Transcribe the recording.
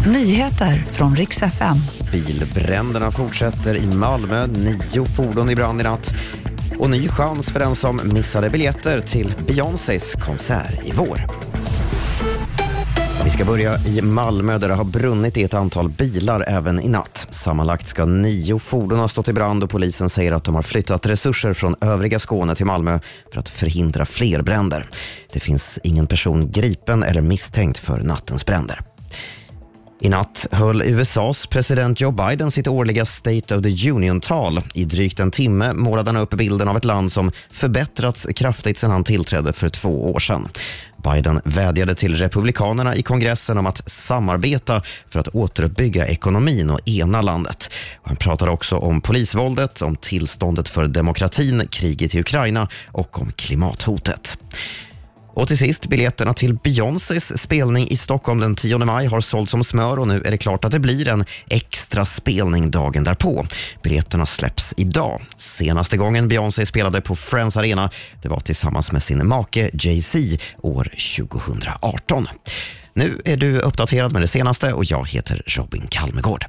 Nyheter från riks FM. Bilbränderna fortsätter i Malmö. Nio fordon i brand i natt. Och ny chans för den som missade biljetter till Beyoncés konsert i vår. Vi ska börja i Malmö där det har brunnit i ett antal bilar även i natt. Sammanlagt ska nio fordon ha stått i brand och polisen säger att de har flyttat resurser från övriga Skåne till Malmö för att förhindra fler bränder. Det finns ingen person gripen eller misstänkt för nattens bränder. I natt höll USAs president Joe Biden sitt årliga State of the Union-tal. I drygt en timme målade han upp bilden av ett land som förbättrats kraftigt sedan han tillträdde för två år sedan. Biden vädjade till republikanerna i kongressen om att samarbeta för att återuppbygga ekonomin och ena landet. Han pratade också om polisvåldet, om tillståndet för demokratin, kriget i Ukraina och om klimathotet. Och till sist, biljetterna till Beyoncés spelning i Stockholm den 10 maj har sålt som smör och nu är det klart att det blir en extra spelning dagen därpå. Biljetterna släpps idag. Senaste gången Beyoncé spelade på Friends Arena det var tillsammans med sin make Jay-Z år 2018. Nu är du uppdaterad med det senaste och jag heter Robin Kalmegård.